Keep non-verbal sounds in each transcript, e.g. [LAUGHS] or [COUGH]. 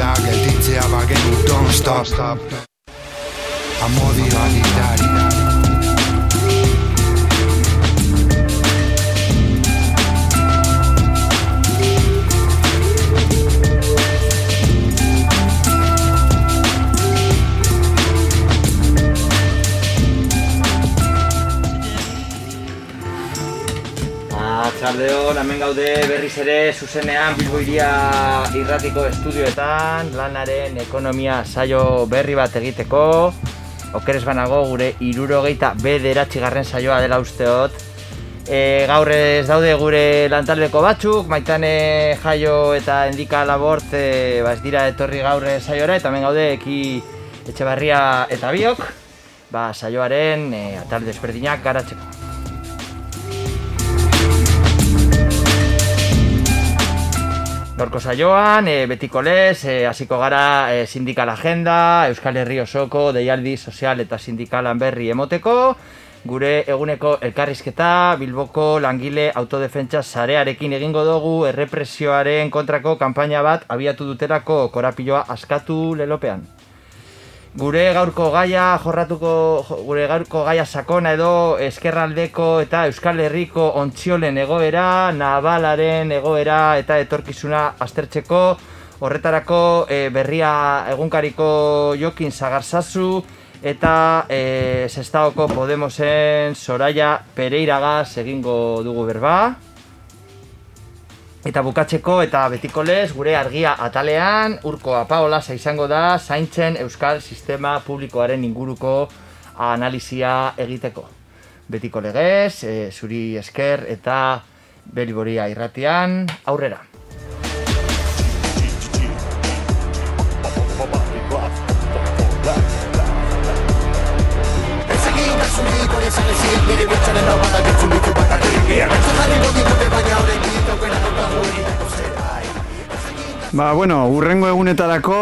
Denbora gelditzea bagenu, don't stop, stop. Amodi Arratsaldeon, hemen gaude berriz ere zuzenean Bilbo iria irratiko estudioetan lanaren ekonomia saio berri bat egiteko. Okeres banago gure irurogeita bederatxigarren saioa dela usteot e, gaur ez daude gure lantaldeko batzuk, maitane jaio eta endika labort e, ba ez dira etorri gaur saiora eta hemen gaude eki etxebarria eta biok. Ba, saioaren e, atal desberdinak garatzeko Gaurko saioan, e, betiko lez, e, hasiko gara e, sindikal agenda, Euskal Herri osoko, deialdi sozial eta sindikalan berri emoteko, gure eguneko elkarrizketa, Bilboko langile autodefentsa sarearekin egingo dugu, errepresioaren kontrako kanpaina bat abiatu duterako korapiloa askatu lelopean gure gaurko gaia jorratuko gure gaurko gaia sakona edo eskerraldeko eta Euskal Herriko ontziolen egoera, nabalaren egoera eta etorkizuna aztertzeko horretarako e, berria egunkariko Jokin Sagarzazu eta e, Sestaoko Podemosen Soraya Pereiragaz egingo dugu berba. Eta bukatzeko eta betiko lez, gure argia atalean, urko apaola izango da, zaintzen euskal sistema publikoaren inguruko analizia egiteko. Betiko legez, e, zuri esker eta beliboria irratian, aurrera. Ba, bueno, urrengo egunetarako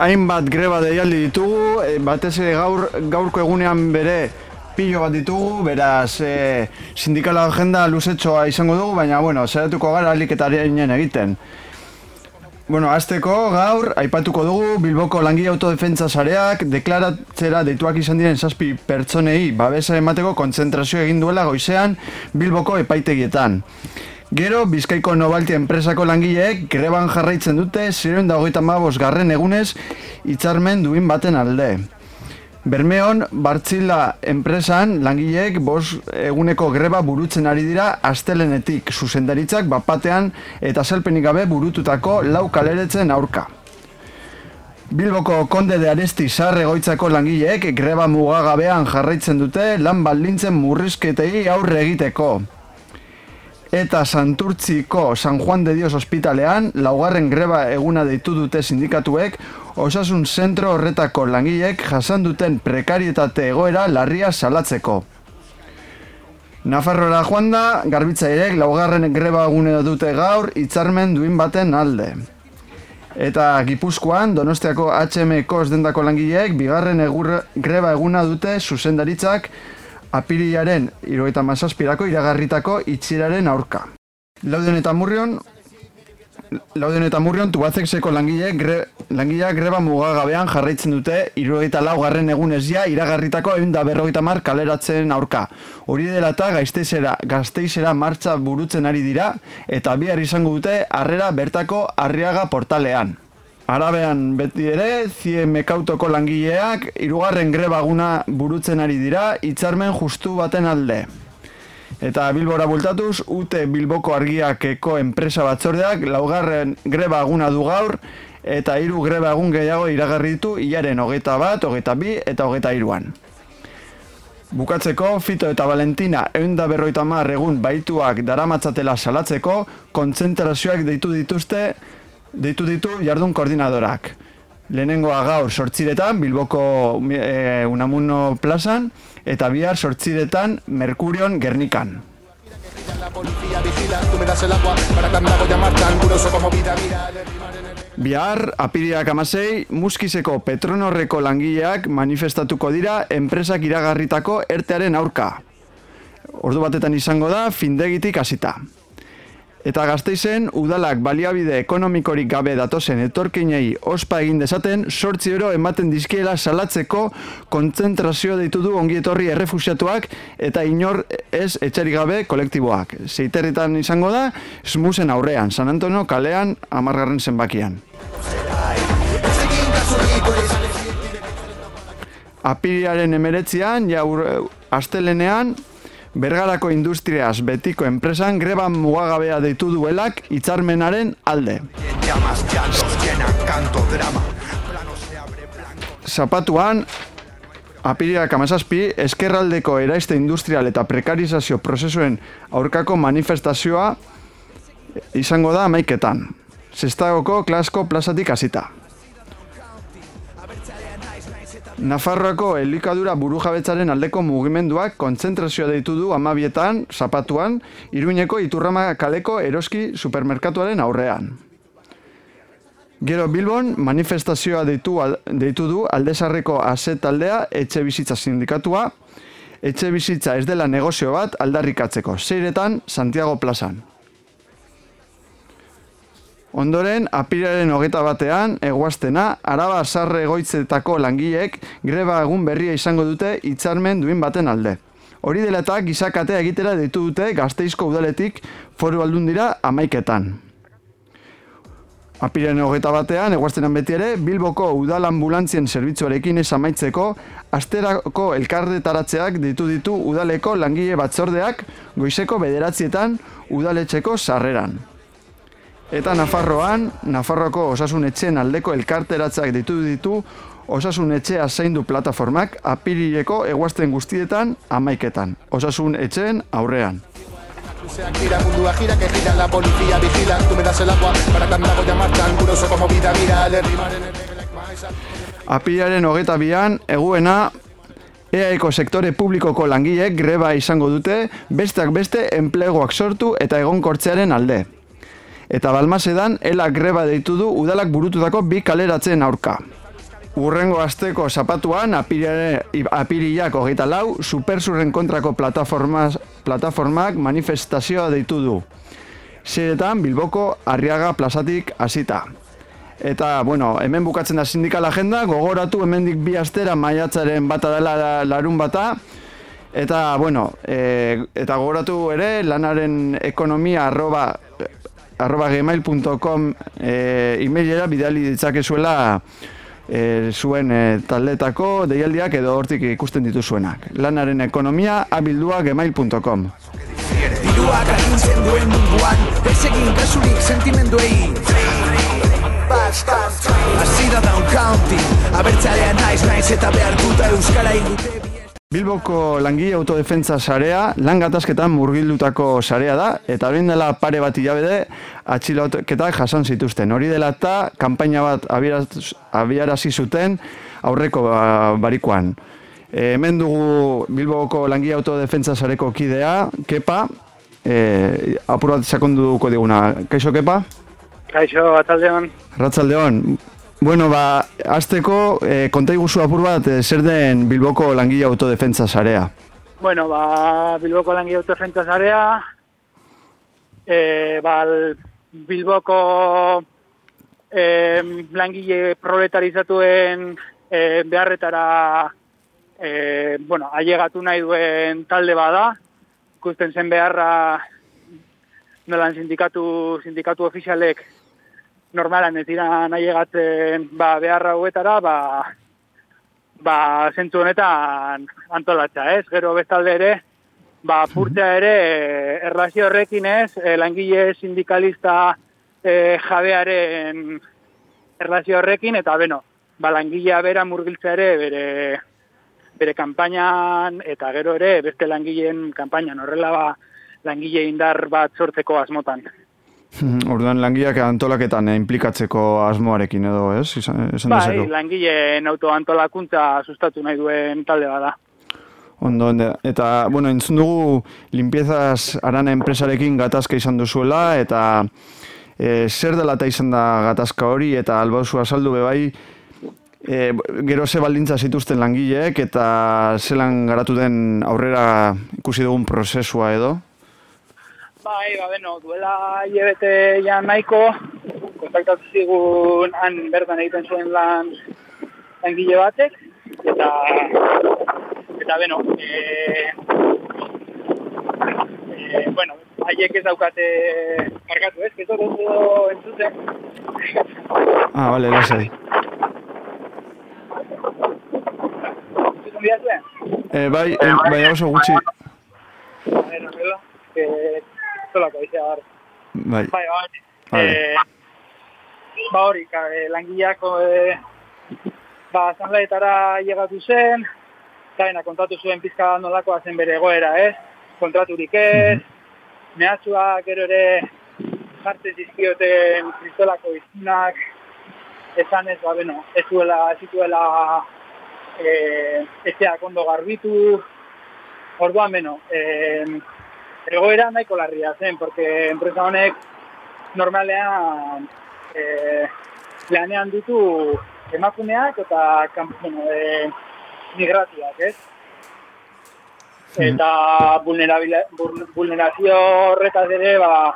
hainbat greba deialdi ditugu, e, batez ere gaur, gaurko egunean bere pilo bat ditugu, beraz e, sindikala agenda luzetxoa izango dugu, baina, bueno, zeratuko gara aliketaren egiten. Bueno, azteko gaur, aipatuko dugu, Bilboko langile autodefentza sareak, deklaratzera deituak izan diren zazpi pertsonei babesa emateko kontzentrazio egin duela goizean Bilboko epaitegietan. Gero, Bizkaiko Nobalti enpresako langileek greban jarraitzen dute ziren da hogeita garren egunez hitzarmen duin baten alde. Bermeon, Bartzila enpresan langileek bos eguneko greba burutzen ari dira astelenetik zuzendaritzak bapatean eta zelpenik gabe burututako lau kaleretzen aurka. Bilboko konde de aresti sarre goitzako langileek greba mugagabean jarraitzen dute lan baldintzen murrizketei aurre egiteko eta Santurtziko San Juan de Dios ospitalean laugarren greba eguna deitu dute sindikatuek osasun zentro horretako langilek jasan duten prekarietate egoera larria salatzeko. Nafarroa joan da, garbitzairek laugarren greba egune dute gaur hitzarmen duin baten alde. Eta Gipuzkoan, Donostiako HM-ko dendako langileek bigarren egur, greba eguna dute zuzendaritzak apirilaren irogeita mazazpirako iragarritako itxiraren aurka. Lauden eta murrion, Lauden eta murrion tubazek seko langile, gre, langilea greba mugagabean jarraitzen dute irurogeita lau garren egunez ja iragarritako egin da berrogeita mar kaleratzen aurka. Hori dela eta gaizteizera, gazteizera martxa burutzen ari dira eta bihar izango dute harrera bertako arriaga portalean. Arabean beti ere, zie mekautoko langileak, irugarren grebaguna burutzen ari dira, hitzarmen justu baten alde. Eta Bilbora bultatuz, ute Bilboko argiakeko enpresa batzordeak laugarren greba eguna du gaur, eta hiru greba egun gehiago iragarritu hilaren hogeita bat, hogeita bi eta hogeita hiruan. Bukatzeko, Fito eta Valentina eunda berroita egun baituak daramatzatela salatzeko, kontzentrazioak deitu dituzte, deitu ditu jardun koordinadorak. Lehenengoa gaur sortziretan, Bilboko e, Unamuno plazan, eta bihar sortziretan Merkurion Gernikan. Bihar, apiriak amasei, muskizeko Petronorreko langileak manifestatuko dira enpresak iragarritako ertearen aurka. Ordu batetan izango da, findegitik hasita. Eta gazteizen, udalak baliabide ekonomikorik gabe datozen etorkinei ospa egin dezaten, sortzi euro ematen dizkiela salatzeko kontzentrazio deitu du ongietorri errefusiatuak eta inor ez etxerik gabe kolektiboak. Zeiterritan izango da, smusen aurrean, San Antonio kalean amargarren zenbakian. Apiriaren emeretzian, ja astelenean, Bergarako industriaz betiko enpresan greba mugagabea deitu duelak hitzarmenaren alde. Zapatuan, apiriak amazazpi, eskerraldeko eraiste industrial eta prekarizazio prozesuen aurkako manifestazioa izango da amaiketan. Zestagoko klasko plazatik hasita. Nafarroako elikadura burujabetzaren aldeko mugimenduak kontzentrazioa deitu du amabietan, zapatuan, iruñeko iturrama kaleko eroski supermerkatuaren aurrean. Gero Bilbon manifestazioa deitu, deitu du aldezarreko aset taldea etxe bizitza sindikatua, etxe bizitza ez dela negozio bat aldarrikatzeko, zeiretan Santiago plazan. Ondoren, apiraren hogeta batean, eguaztena, araba sarre egoitzetako langileek greba egun berria izango dute hitzarmen duin baten alde. Hori dela eta gizakatea egitera ditu dute gazteizko udaletik foru aldun dira amaiketan. Apiraren hogeta batean, eguaztenan beti ere, Bilboko udal ambulantzien zerbitzuarekin ez amaitzeko, asterako elkarretaratzeak ditu ditu udaleko langile batzordeak goizeko bederatzietan udaletxeko sarreran. Eta Nafarroan, Nafarroako osasun etxeen aldeko elkarteratzak ditu ditu osasun etxea zaindu plataformak apirileko eguazten guztietan amaiketan. Osasun etxeen aurrean. Apilaren hogeta bian, eguena EAeko sektore publikoko langileek greba izango dute, besteak beste enplegoak sortu eta egonkortzearen alde eta balmasedan ela greba deitu du udalak burututako bi kaleratzen aurka. Urrengo asteko zapatuan apiriak hogeita lau, supersurren kontrako plataformak manifestazioa deitu du. Zeretan Bilboko Arriaga plazatik hasita. Eta, bueno, hemen bukatzen da sindikal agenda, gogoratu hemendik bi astera maiatzaren bata dela larun bata, Eta, bueno, e, eta gogoratu ere, lanaren ekonomia arroba arroba gmail.com e, emailera bidali ditzakezuela e, zuen e, taldetako deialdiak edo hortik ikusten dituzuenak. Lanaren ekonomia abildua gmail.com Diruak agintzen duen munduan, ez egin kasurik sentimenduei. Azira daun counting, abertzalea naiz naiz eta behar duta euskara ingute. Bilboko langile autodefentza sarea, lan gatazketan murgildutako sarea da, eta hori dela pare bat hilabede atxiloketak jasan zituzten. Hori dela eta kanpaina bat abiarazi zuten aurreko ba, barikoan. E, hemen dugu Bilboko langile autodefentza sareko kidea, Kepa, e, apur bat sakonduko diguna. Kaixo, Kepa? Kaixo, atzaldeon. Ratzaldeon. Bueno, ba, azteko, e, konta iguzu apur bat, e, zer den Bilboko langile autodefentza zarea? Bueno, ba, Bilboko langile autodefentza zarea, e, ba, Bilboko e, langile proletarizatuen e, beharretara e, bueno, ailegatu nahi duen talde bada, ikusten zen beharra nolan sindikatu, sindikatu ofizialek normalan ez dira nahi egatzen ba, beharra huetara, ba, ba, zentu honetan antolatza, ez? Gero bestalde ere, ba, purtea ere, erlazio horrekin ez, e, langile sindikalista e, jabearen erlazio horrekin, eta beno, ba, langilea bera murgiltza ere bere, bere kampainan, eta gero ere beste langileen kampainan, horrela ba, langile indar bat sortzeko asmotan. [LAUGHS] Orduan langileak antolaketan eh, implikatzeko asmoarekin edo, ez? Izan, esan Bai, dezakegu. langileen autoantolakuntza sustatu nahi duen talde bada. Ondo, ende- eta, bueno, entzun dugu limpiezas arana enpresarekin gatazka izan duzuela, eta e, zer dela eta izan da gatazka hori, eta albauzu azaldu bebai, e, gero ze baldintza zituzten langileek, eta zelan garatu den aurrera ikusi dugun prozesua edo. Bai, ba, beno, duela hilabete ja nahiko, kontaktatu zigun han bertan egiten zuen lan langile batek, eta, eta beno, e, e, bueno, haiek ez daukate markatu, ez? Ez dut entzuten. Ah, bale, lasai. Entzuten bidazuen? E, bai, e, bai, oso gutxi, A zolako izia gara. bai, Bai, bai. Vale. Eh, ba hori, ka, eh, langileak eh, ba, asanbleetara llegatu zen, eta bena, kontatu zuen pizka nolakoa zen bere egoera, ez? Kontraturik ez, mehatxua gero ere jartzen zizkioten kristolako izunak, esan ez, ba, beno, ez zuela, ez eh, etxeak ondo garbitu, orduan, beno, eh, egoera nahiko larria zen, porque enpresa honek normalean eh, lanean ditu emakumeak eta bueno, eh, migratiak, ez? Eta vulnerabila- vul- vulnerazio horretaz ere, ba,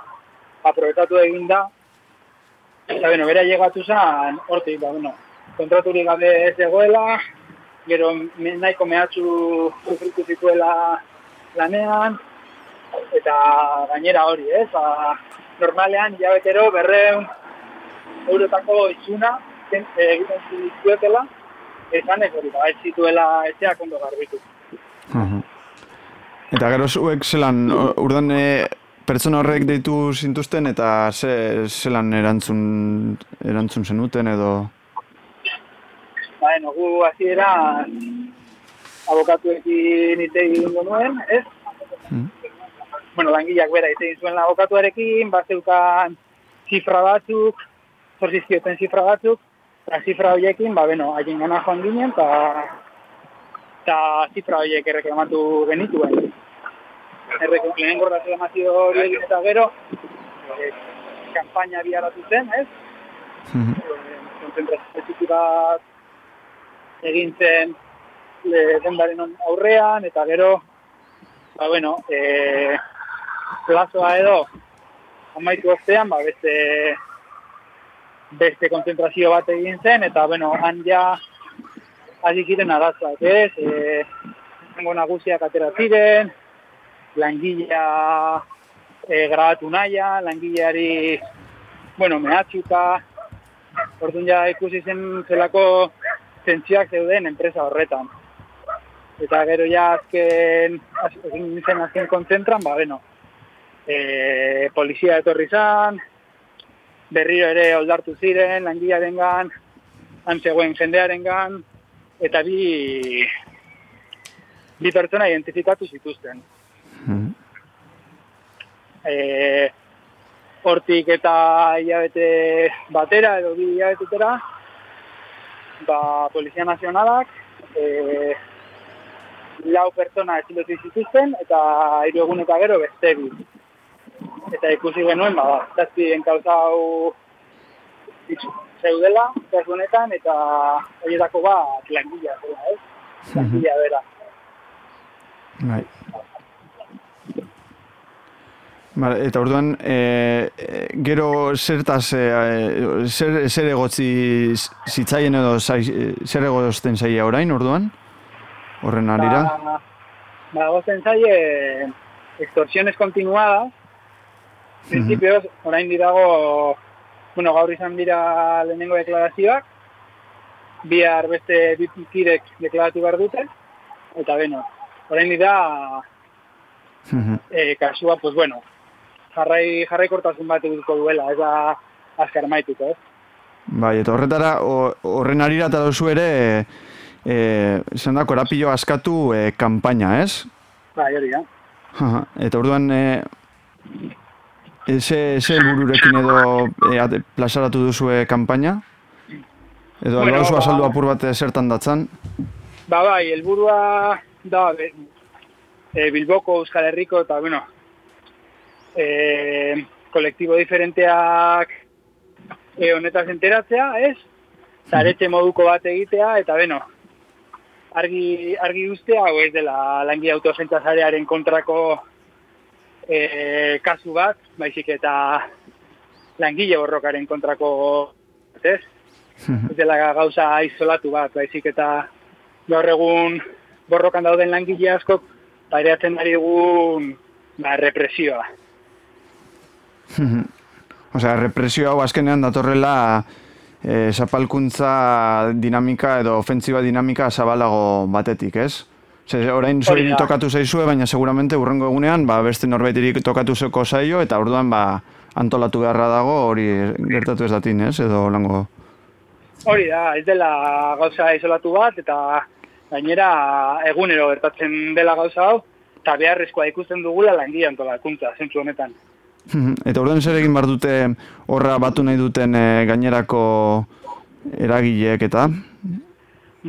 aprobetatu egin da. Eta, bueno, bera llegatu zen, hortik, ba, bueno, kontraturik gabe ez egoela, gero nahiko mehatxu sufritu zituela lanean, eta gainera hori, ez? Ba, normalean, jabetero, berreun eurotako izuna zen- eh, egiten zituetela, esan ez hori, ba, ez zituela etxeak ondo garbitu. Mhm. Eta gero zuek zelan, urdan e, pertsona horrek deitu zintuzten eta ze, zelan erantzun, erantzun zenuten edo... Ba, eno, gu hasiera abokatuekin hitz egin nuen, ez? Mhm. Bueno, langileak bera egin zuen abokatuarekin, bazeukan zifra batzuk, zorzizkioten zifra batzuk, eta zifra horiekin, ba, beno, haien gana joan ginen, eta zifra horiek erreklamatu genituen. Errek- Lehenengo reklamazio hori egin eta gero, eh, kanpaina biaratu zen, ez? Mhm. konzentrazio txiki bat egin zen e, dendaren on- aurrean, eta gero, ba, bueno, e, plazoa edo, amaitu ostean, ba, beste, beste konzentrazio bat egin zen, eta, bueno, han ja, hasi ziren arazoak, ez? E, nagusiak atera ziren, langilea e, grabatu naia, langileari, bueno, mehatxuka, Orduan ja ikusi zen zelako tentsioak zeuden enpresa horretan. Eta gero ja azken, az- egin zen azken kontzentran, ba, bueno, e, polizia etorri zan, berriro ere oldartu ziren, langilearengan, antzegoen jendearengan, eta bi, bi pertsona identifikatu zituzten. Mhm. e, hortik eta hilabete batera edo bi hilabetetera ba, Polizia Nazionalak e, lau pertsona etxilotu zituzten eta hiru egun eta gero beste bi. Eta ikusi genuen, ba, zazpi enkauzau itxu- zeudela, kasu honetan, eta horietako bat langilea zela, ez? Langilea bera. Bai. Vale, eta orduan, e, gero zertaz, e, zer, zer egotzi zitzaien edo zai, zer egozten zaia orain, orduan? Horren arira? Ba, ba gozen zaie extorsiones continuadas. Principios, orain dirago, bueno, gaur izan dira lehenengo deklarazioak, bihar beste bi kidek deklaratu behar dute, eta beno, orain dira Mhm. e, kasua, pues bueno, jarrai, jarraikortasun bat edukiko duela, ez da azkar maituko, ez? Bai, eta horretara, horren arira eta duzu ere, e, izan da, korapilo askatu e, kanpaina, ez? Bai, hori da. Eta orduan, E, ze, ze helbururekin edo e, plazaratu duzue kanpaina? Edo Bueno, bueno, ba- azaldu apur bat zertan datzan? Ba bai, helburua da be, e, Bilboko, Euskal Herriko eta bueno, e, kolektibo diferenteak e, honetaz enteratzea, ez? Zaretxe moduko bat egitea eta beno, argi, argi ustea, hau ez dela langi autosentzazarearen kontrako e, kasu bat, baizik eta langile borrokaren kontrako, ez? ez dela gauza isolatu bat, baizik eta gaur egun borrokan dauden langile askok pareatzen ari dugun ba, represioa. Osea, represio hau azkenean datorrela e, zapalkuntza dinamika edo ofentsiba dinamika zabalago batetik, ez? Ze, orain zuri da. tokatu zaizue, baina seguramente urrengo egunean ba, beste norbaitirik tokatu zeko zaio, eta orduan ba, antolatu beharra dago hori gertatu ez datin, ez? Edo lango... Hori da, ez dela gauza isolatu bat, eta gainera egunero gertatzen dela gauza hau, eta beharrezkoa ikusten dugula langile antolakuntza, zentzu honetan. Eta orduan zer egin behar dute horra batu nahi duten e, gainerako eragileek eta?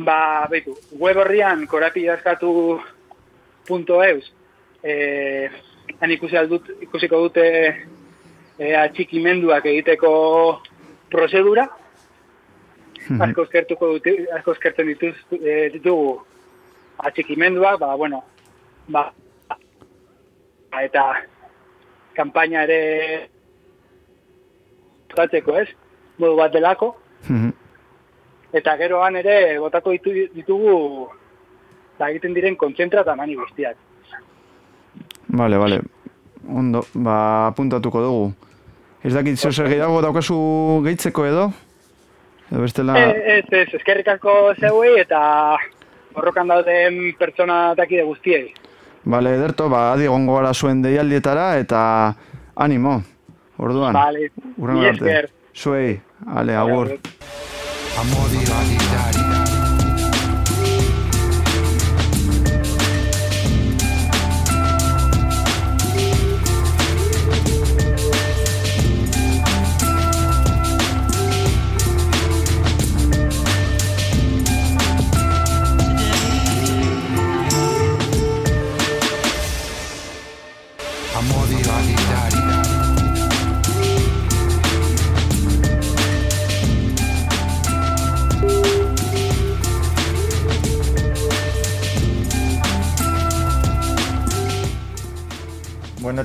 Ba, beitu, web horrian korapilaskatu.eus eh, han ikusi aldut, ikusiko dute eh, atxikimenduak egiteko prozedura, asko eskertuko dute, asko eskertzen dituz, eh, ditugu atxikimenduak, ba, bueno, ba, eta kanpaina ere jokatzeko, ez? Modu bat delako, eta geroan ere botako ditu, ditugu ba, egiten diren kontzentra eta mani guztiak. Vale, vale. Ondo, ba, apuntatuko dugu. Ez dakit zeu zer gehiago daukazu gehitzeko edo? Edo bestela... Ez, ez, eskerrik asko zeuei eta borrokan dauden pertsona takide guztiei. Vale, ederto, ba, adi egongo gara zuen deialdietara eta animo. Orduan. Mila arte. esker. Zuei, ale, agur. Amodio agitari Amodio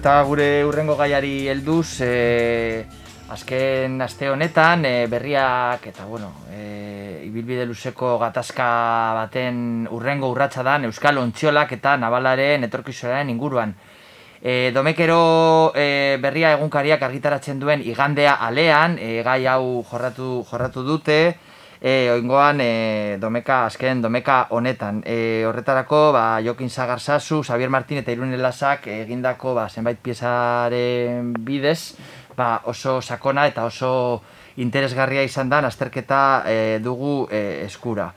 eta gure urrengo gaiari helduz, e, azken aste honetan e, berriak eta bueno, e, ibilbide luzeko gatazka baten urrengo urratsa dan Euskal Ontziolak eta Nabalaren etorkizunaren inguruan. E, domekero e, berria egunkariak argitaratzen duen igandea alean, e, gai hau jorratu, jorratu dute, e, oingoan e, domeka, azken domeka honetan. E, horretarako, ba, Jokin Sagarzazu, Xavier Martin eta Irune Lasak egindako ba, zenbait piezaren bidez, ba, oso sakona eta oso interesgarria izan da, azterketa e, dugu e, eskura.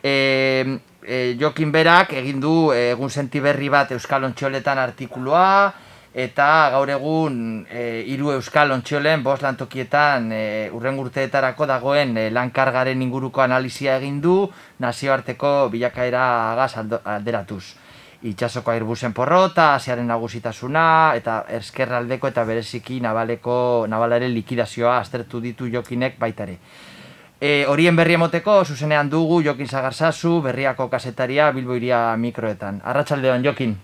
E, e, Jokin berak egin du egun senti berri bat Euskal Ontxoletan artikulua, eta gaur egun e, hiru Euskal Ontxolen bost lantokietan e, urren urteetarako dagoen e, lankargaren inguruko analizia egin du nazioarteko bilakaera aldo- alderatuz. Itxasoko airbusen porrota, asiaren nagusitasuna, eta eskerraldeko eta bereziki nabaleko, nabalaren likidazioa aztertu ditu jokinek baitare. E, horien berri emoteko, zuzenean dugu Jokin Sagarzazu, berriako kasetaria Bilbo iria mikroetan. Arratsaldeon Jokin.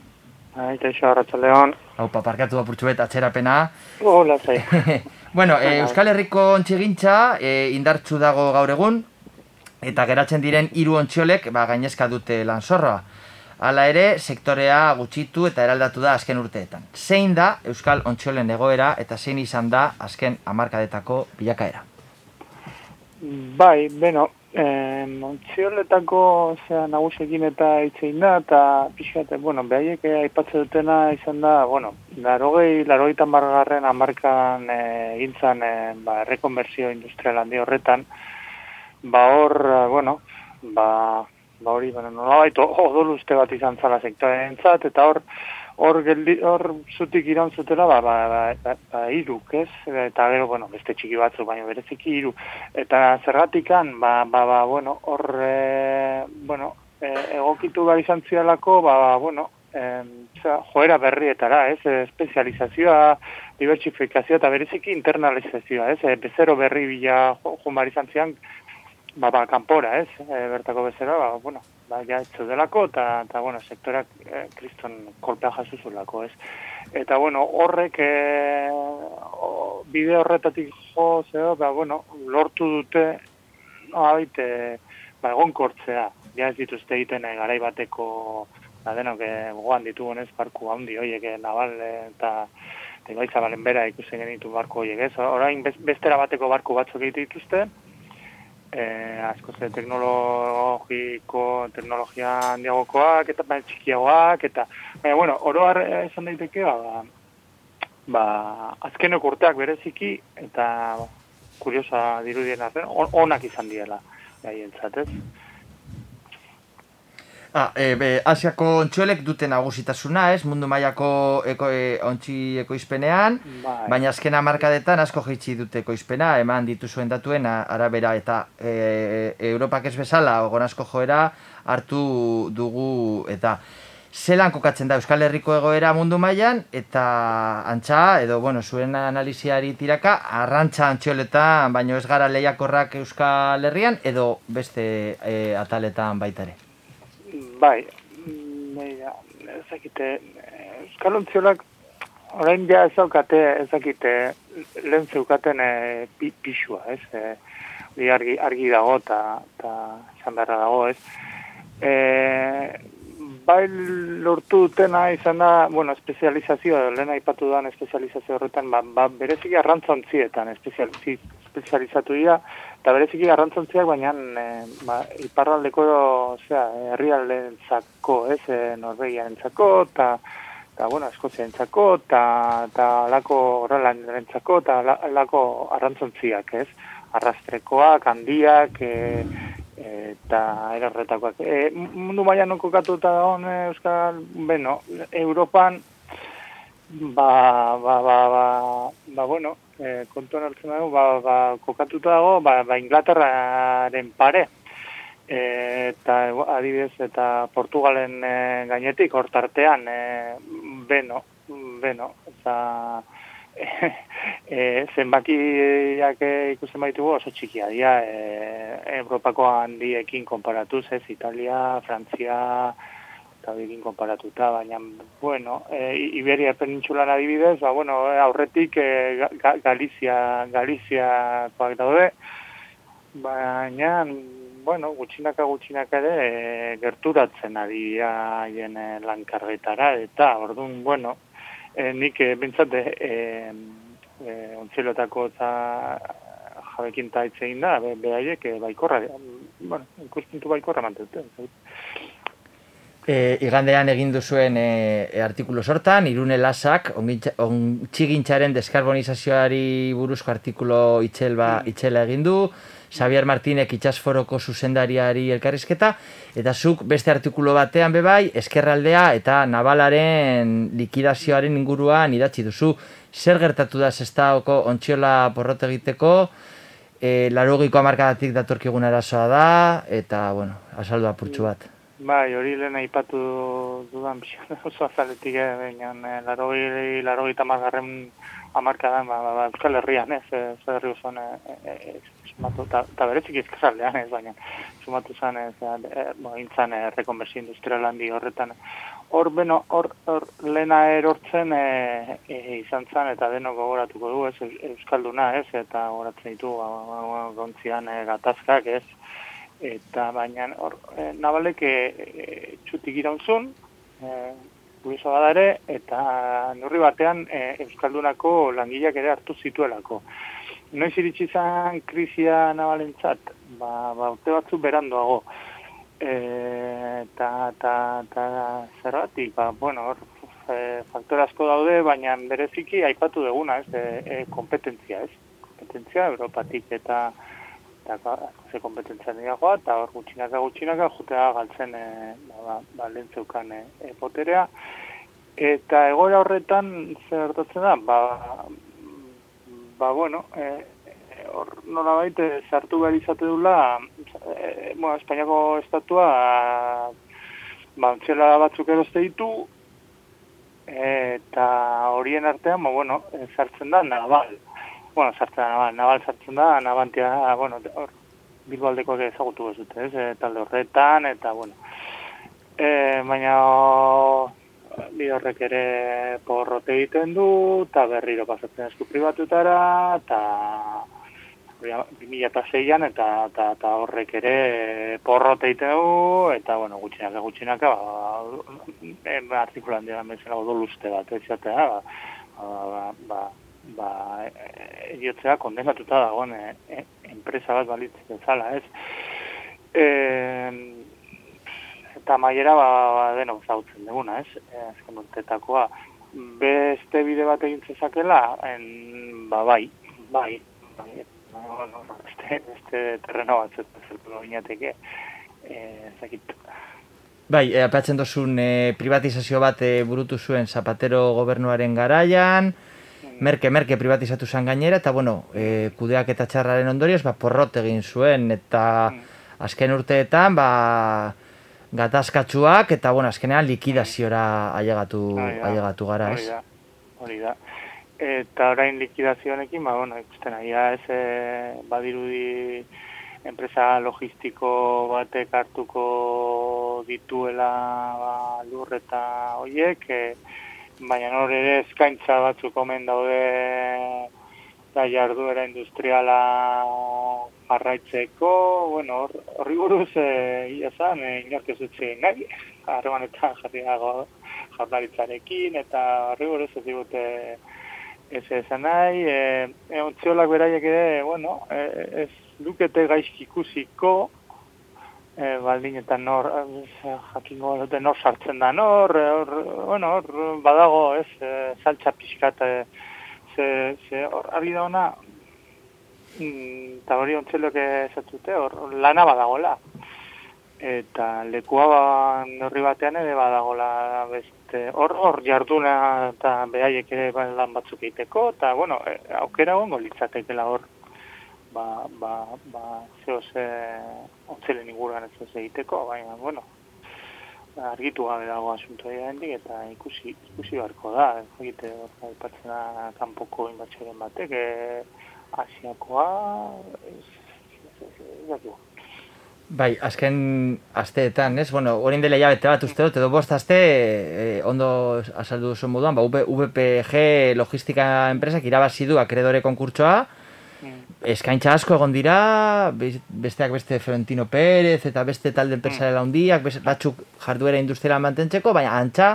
Aita iso, arratxaleon. Hau, paparkatu apurtxu bet atxerapena. Hola, zai. [LAUGHS] bueno, e, Euskal Herriko ontxegintza e, indartzu dago gaur egun, eta geratzen diren hiru ontxiolek ba, gainezka dute lanzorroa. Hala ere, sektorea gutxitu eta eraldatu da azken urteetan. Zein da Euskal Ontxolen egoera eta zein izan da azken hamarkadetako bilakaera? Bai, beno, eh, montzioletako zera nagusekin eta itzein da, eta pixate, bueno, behaiek eh, aipatzen dutena izan da, bueno, larogei, larogei tamargarren amarkan eh, gintzan, eh, ba, errekonbertsio industrial handi horretan, ba hor, eh, bueno, ba, ba hori, bueno, nolabait odol uste bat izan zala sektorentzat, eta hor, hor geldi hor zutik iraun zutela ba ba ba, ba, ba hiruk, ez? Eta gero bueno, beste txiki batzu baina bereziki hiru. Eta zergatikan ba ba ba bueno, hor e, bueno, e, egokitu bai izan zialako, ba, ba bueno, zera, joera berrietara, ez? Espezializazioa, diversifikazioa eta bereziki internalizazioa, ez? E, bezero berri bila jo, jo bar izan zian, ba, ba, kanpora, ez? E, bertako bezero, ba, bueno, ba, ja, delako, eta, eta, bueno, sektorak e, kriston kolpea jasuzulako, ez? Eta, bueno, horrek, e, o, bide horretatik jo, zeo, ba, bueno, lortu dute, no, abit, e, ba, egonkortzea, ja ez dituzte egiten e, garai bateko, da denok, e, gogoan ditugun ez, parku handi horiek, e, nabal, e, eta, eta zabalen bera ikusten genitu barko horiek, ez? Orain bestera bateko barku batzuk egite dituzte, eh, asko ze teknologiko, teknologia handiagokoak, eta baina txikiagoak, eta, baina, bueno, oroar eh, esan daiteke, ba, ba, ba azkenok urteak bereziki, eta kuriosa dirudien arren, on- onak izan diela, gaientzat, ez? Ah, e, be, Asiako ontsuelek dute nagusitasuna, ez? Mundu mailako eko, e, ontsi ekoizpenean, Bai. baina azken hamarkadetan asko jaitsi dute ekoizpena, eman dituzuen datuen arabera eta e, Europak ez bezala ogonazko joera hartu dugu eta zelan kokatzen da Euskal Herriko egoera mundu mailan eta antxa, edo bueno, zuen analiziari tiraka, arrantza antxoletan, baino ez gara lehiakorrak Euskal Herrian, edo beste e, ataletan baita ere. Bai, begira, ezakite, Euskal Ontziolak orain ja ez daukate, ezakite, lehen zeukaten e, pi, pixua, ez? E, argi, argi dago eta eta esan beharra dago, ez? E, bai lortu dutena izan da, bueno, espezializazioa, lehen aipatu duan espezializazio horretan, ba, ba bereziki arrantzontzietan espezializatu dira, eta bereziki garrantzontziak, baina e, ba, iparraldeko osea, herrialdentzako, ez, e, Norvegiarentzako, eta eta bueno, Eskoziarentzako, eta eta alako horrelanrentzako, eta ala- alako arrantzontziak, ez? Arrastrekoak, handiak, e, eta erarretakoak. E, mundu mailan non kokatuta dagoen e, Euskal, beno, Europan, ba, ba, ba, ba, ba bueno, e, kontuan hartzen dago, ba, ba, kokatuta dago, ba, ba Inglaterraren pare, e, eta adibidez, eta Portugalen e, gainetik, hor tartean, e, beno, beno, eta [LAUGHS] e, e, ikusten baitugu oso txikia dira e, Europako handiekin konparatuz, ez, Italia, Frantzia, horiekin konparatuta, baina, bueno, e, Iberia penintxulan adibidez, ba, bueno, e, aurretik e, Ga- Ga- Galizia, Galiziakoak daude, baina, bueno, gutxinaka gutxinaka ere e, gerturatzen ari dira haien e, lankarretara, eta, orduan, bueno, e, nik e, bintzat, e, e, ontzielotako eta jabekin eta da, be, beraiek e, baikorra, bueno, ikuspuntu baikorra mantute. E, igandean egin duzuen e, e, artikulu sortan, irune lasak, ontzigintzaren deskarbonizazioari buruzko artikulo itxel ba, itxela egin du, Xavier Martinek itxasforoko zuzendariari elkarrizketa, eta zuk beste artikulu batean bebai, eskerraldea eta nabalaren likidazioaren inguruan idatzi duzu. Zer gertatu da zestaoko ontziola porrot egiteko, e, larogiko amarkadatik datorkigun arazoa da, eta, bueno, azaldu apurtxu bat. Bai, hori lehen aipatu dudan pixka oso azaletik, eh, baina eh, larogei, larogei tamargarren amarkadan, ba, ba, ba, Euskal Herrian, ez, eh, Euskal Herri osoan, eh, eh, eh, sumatu, eta ta berezik izkazaldean, ez, baina, sumatu zen, ez, eh, bo, intzan, eh, rekonbersio industrial handi horretan, hor, beno, hor, hor, lehena erortzen eh, eh, izan zen, eta denok gogoratuko du, ez, Euskalduna, ez, eta gogoratzen ditu, ba, ba, ba, gontzian eh, gatazkak, ez, eta baina hor e, nabalek e, txutik iraunzun, e, kurioso bada ere, eta neurri batean e, Euskaldunako langileak ere hartu zituelako. Noiz iritsi izan krisia nabalentzat, ba, ba urte batzu berandoago. E, eta, eta, eta zergatik, ba, bueno, hor, e, faktore asko daude, baina bereziki aipatu duguna, ez, e, e, kompetentzia, ez? Kompetentzia Europatik eta eta ze kompetentzia joa, eta hor gutxinaka gutxinaka jutea galtzen e, ba, ba, ba, lehen zeukan e, e, poterea. Eta egoera horretan zer gertatzen da, ba, ba bueno, e, hor nola sartu behar izate dula, e, bueno, Espainiako estatua ba, batzuk eroste ditu, eta horien artean, ba, bueno, sartzen da, naval. Bueno, sartzen da, naval, naval sartzen da, nabantia, bueno, hor, bilbaldekoak ezagutu bezute, ez, e, talde horretan, eta, bueno, e, baina bi horrek ere porrote egiten du, eta berriro pasatzen esku pribatutara, eta 2006an eta, eta, eta horrek ere porrote egiten du, eta bueno, gutxinaka, gutxinaka, ba, ba, artikulan dira bezala odoluste bat, ez jatea, ba, ba, ba, ba, ediotzea kondenatuta dagoen e, e, enpresa bat balitzen bezala, ez? E, eta maiera ba, ba deno zautzen duguna, ez? E, azken urtetakoa. Beste bide bat egin zezakela, en, ba, bai, bai, bai, beste, beste terreno bat zertu binateke, e, zakit. Bai, e, apatzen dozun e, privatizazio bat e, burutu zuen Zapatero gobernuaren garaian, merke, merke privatizatu zen gainera, eta bueno, e, kudeak eta txarraren ondorioz, ba, porrot egin zuen, eta azken urteetan, ba, gatazkatsuak eta bueno, azkenean likidaziora ailegatu ailegatu gara, ez? Hori da. Eta orain likidazio honekin, ba bueno, ikusten aia ez e, badirudi enpresa logistiko batek hartuko dituela ba, lur eta hoiek, e, baina nor ere eskaintza batzuk omen daude da jarduera industriala jarraitzeko, bueno, horri buruz, e, ia zan, e, inork ez dutxe nahi, harremanetan jarri dago jardaritzarekin, eta horri buruz ez digute ez ezan nahi, e, e, beraiek ere, bueno, e, ez dukete gaizki ikusiko, e, baldin eta nor, e, jakingo dute nor sartzen da nor, e, hor, bueno, hor badago, ez, e, saltza pixkat, e, ze, ze hor, argi da ona, Mm, eta hori ontzelok esatzute, hor lana badagola. Eta lekua ba, norri batean ere badagola beste, hor, hor jarduna eta behaiek ere lan batzuk egiteko, eta bueno, aukera gongo litzatekela hor, ba, ba, ba, zeo ze ontzelen inguruan ez ez egiteko, baina, bueno, argitu gabe dago asunto hendik eta ikusi, ikusi barko da, egite, aipatzen da kanpoko inbatxoren batek, e, asiakoa, ez, Bai, azken asteetan, ez? Bueno, orain dela jabete bat uste dut, edo bost aste, eh, ondo azaldu duzu moduan, ba, VPG logistika enpresak irabazi du akredore konkurtsoa. Eskaintza asko egon dira, besteak beste Florentino Pérez eta beste talde enpresarela mm. handiak, batzuk jarduera industriala mantentzeko, baina antxa,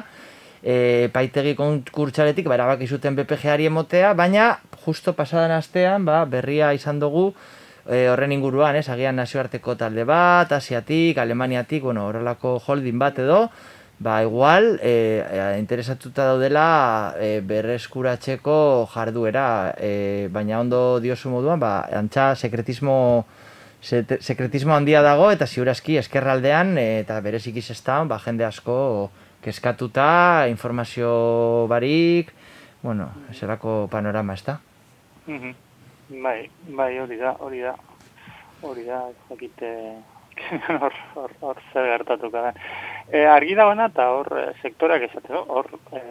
e, paitegi konkurtsaletik ba, erabaki zuten BPG-ari emotea, baina justo pasadan astean ba, berria izan dugu e, horren inguruan, ez, agian nazioarteko talde bat, Asiatik, Alemaniatik, bueno, horrelako holding bat edo, ba, igual, e, interesatuta daudela e, berreskuratzeko jarduera, e, baina ondo diosu moduan, ba, antxa sekretismo sekretismo handia dago eta ziurazki eskerraldean eta bereziki zestan, ba, jende asko keskatuta, informazio barik, bueno, eserako panorama, ez da? Mhm. Bai, bai, hori da, hori da, hori da, zakite, [LAUGHS] hor, hor, hor zer gertatuka da. E, argi da bana eta hor e, sektoreak hor e,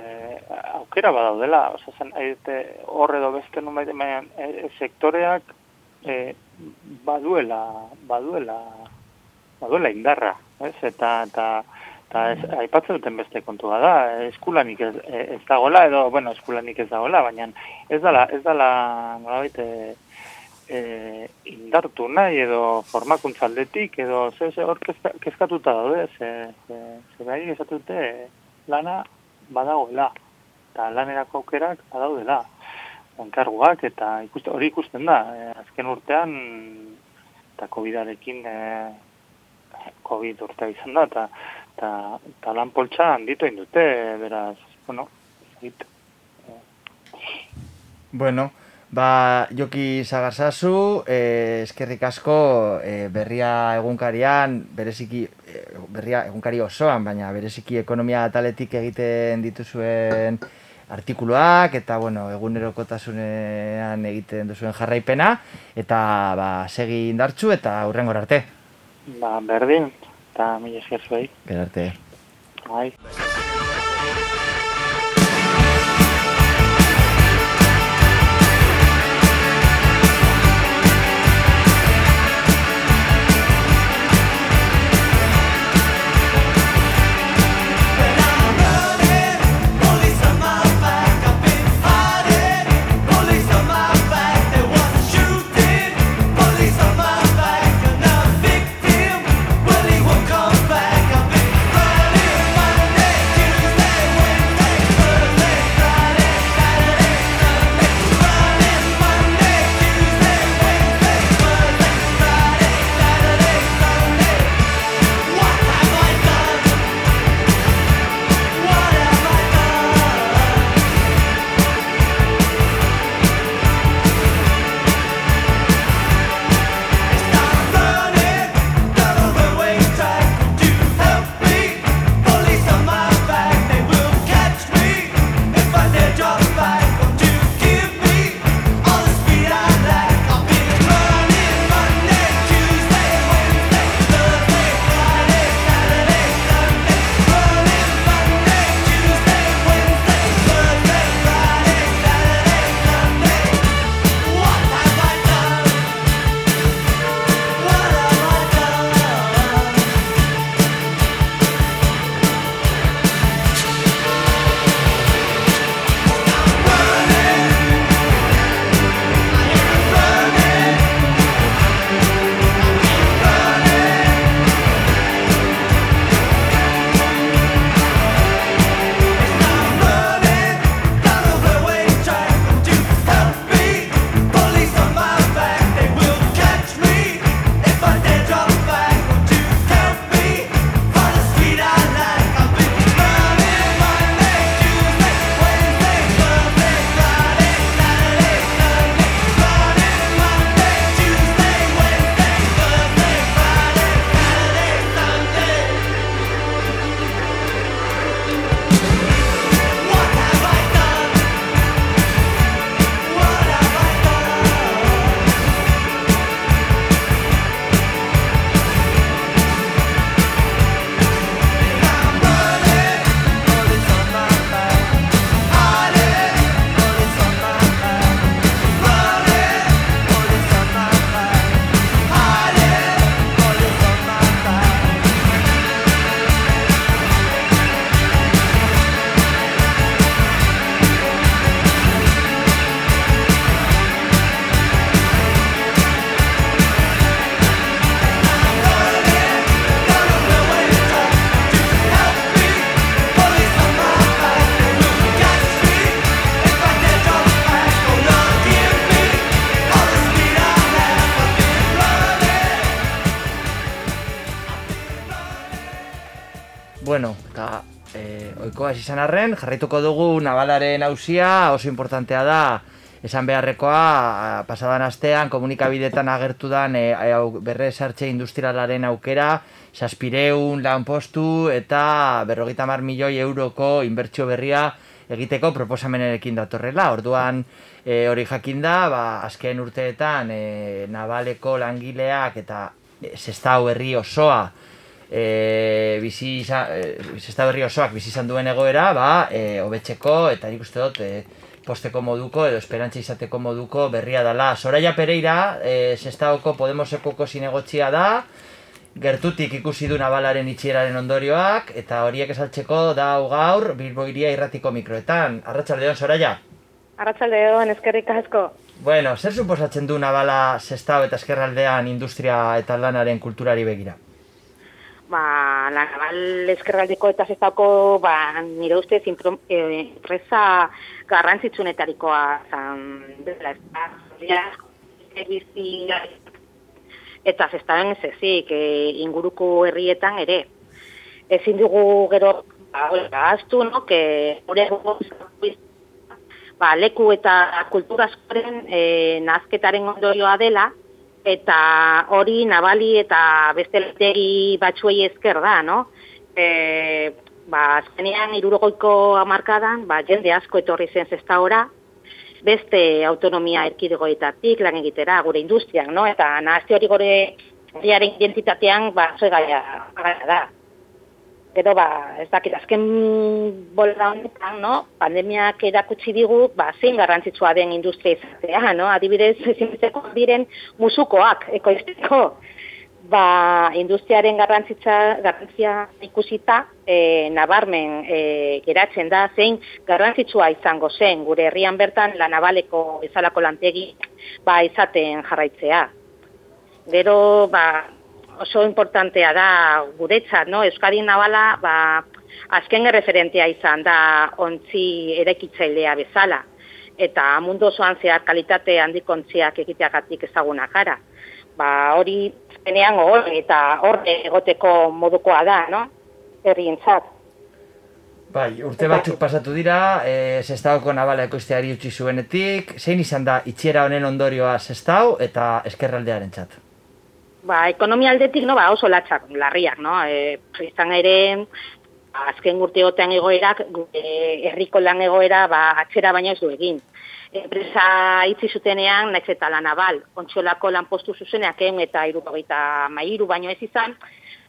aukera badaudela, oza zen, hor edo beste nun baita, baina e, sektoreak e, baduela, baduela, baduela indarra, ez, eta, eta, eta ez, aipatzen duten beste kontua da, eskulanik ez, ez dagoela, edo, bueno, eskulanik ez dagoela, baina ez dala, ez dala, nola baite, e, indartu nahi, edo formakuntza aldetik, edo, ze, ze, hor kezkatuta daude, ze, ze, ze behar esatute lana badagoela, eta lanerako aukerak badaudela, onkarguak, eta ikuste, hori ikusten da, e, azken urtean, eta COVID-arekin, e, COVID urtea izan da, eta eta ta lan poltsa handitu indute, beraz, bueno, zait. Bueno, Ba, Joki Zagarzazu, eh, eskerrik asko eh, berria egunkarian, bereziki, eh, berria egunkari osoan, baina bereziki ekonomia taletik egiten dituzuen artikuluak, eta, bueno, egunerokotasunean egiten duzuen jarraipena, eta, ba, segi indartzu, eta hurrengor arte. Ba, berdin, eta mila esker zuei. Gero arte. Bai. Oikoa izan arren, jarraituko dugu nabalaren hausia oso importantea da, esan beharrekoa, pasadan astean komunikabidetan agertu dan e, berre sartxe industrialaren aukera, saspireun lan postu eta berrogeita mar milioi euroko inbertsio berria egiteko proposamenerekin datorrela. Orduan e, hori jakinda, ba, azken urteetan e, nabaleko langileak eta e, sestau herri osoa e, bizi iza, e, herri osoak bizi izan duen egoera, ba, e, hobetzeko eta nik uste dut e, posteko moduko edo esperantza izateko moduko berria dela. Soraya Pereira, e, sestaoko Podemoseko zinegotzia da, gertutik ikusi du nabalaren itxieraren ondorioak, eta horiek esaltzeko da gaur Bilbo iria irratiko mikroetan. Arratxaldeon, Soraya? Arratsaldeon eskerrik asko. Bueno, zer suposatzen du nabala sestao eta eskerraldean industria eta lanaren kulturari begira? Ba, la naval eskerraldeko eta zestako, ba, nire ustez eh, enpresa garrantzitsunetarikoa zan dela, ez bizi eta zestaben ez ezik, e, inguruko herrietan ere. Ezin dugu gero, ba, hori, ahaztu, no, que gure ba, leku eta kultura askoren e, nazketaren ondorioa dela, eta hori nabali eta beste letegi batzuei ezker da, no? E, ba, azkenean, irurogoiko amarkadan, ba, jende asko etorri zen zesta ora, beste autonomia erkidegoetatik lan egitera gure industriak, no? Eta nahazte hori herriaren identitatean ba gaia da. Gero ba, ez dakit azken bola honetan, no? Pandemiak erakutsi digu, ba zein garrantzitsua den industria izatea, no? Adibidez, ezinbesteko diren musukoak ekoizteko ba, industriaren garrantzitza, garrantzia ikusita e, nabarmen e, geratzen da, zein garrantzitsua izango zen gure herrian bertan la nabaleko bezalako lantegi ba, izaten jarraitzea. Gero ba, oso importantea da guretzat, no? Euskadi Nabala ba, azken referentea izan da ontzi erekitzailea bezala eta mundu osoan zehar kalitate handikontziak egiteagatik ezaguna gara. Ba, hori enean hor eta hor egoteko modukoa da, no? Herrientzat. Bai, urte batzuk pasatu dira, e, Sestaoko nabala ekoizteari utzi zuenetik, zein izan da itxiera honen ondorioa Sestao eta eskerraldearen txat? Ba, ekonomia aldetik, no, ba, oso latxak, larriak, no? E, izan ere, azken urteotean egoerak, e, herriko lan egoera, ba, atxera baina ez du egin enpresa itzi zutenean, naiz eta la naval, ontsolako lanpostu zuzeneak egin eta irurogeita mairu baino ez izan,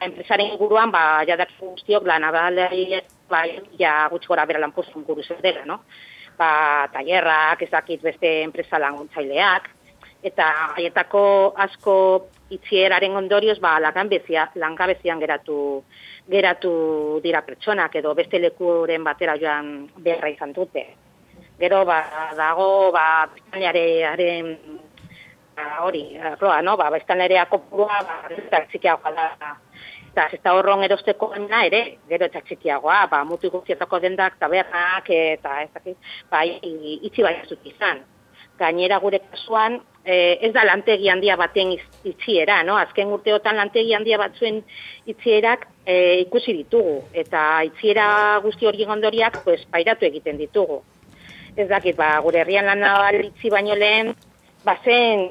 enpresaren inguruan, ba, jadak guztiok, la naval, ba, ja gutxi gora bera lanpostu inguru dela, no? Ba, taierrak, ezakit beste enpresa laguntzaileak, eta haietako asko itzieraren ondorioz, ba, langabezian geratu geratu dira pertsonak edo beste lekuren batera joan beharra izan dute gero ba, dago ba, biztanlearearen ba, hori, arloa, no? ba, biztanlearea kopurua ba, eta txikiagoa da eta ez da horron erosteko ena ere, gero eta txikiagoa, ba, mutu guztietako dendak, tabernak, eta ez dakit, ba, itxi bai azut izan. Gainera gure kasuan, e, ez da lantegi handia baten itxiera, no? Azken urteotan lantegi handia batzuen itxierak e, ikusi ditugu, eta itxiera guzti hori gondoriak, pues, pairatu egiten ditugu ez dakit, ba, gure herrian lan nabalitzi baino lehen, bazen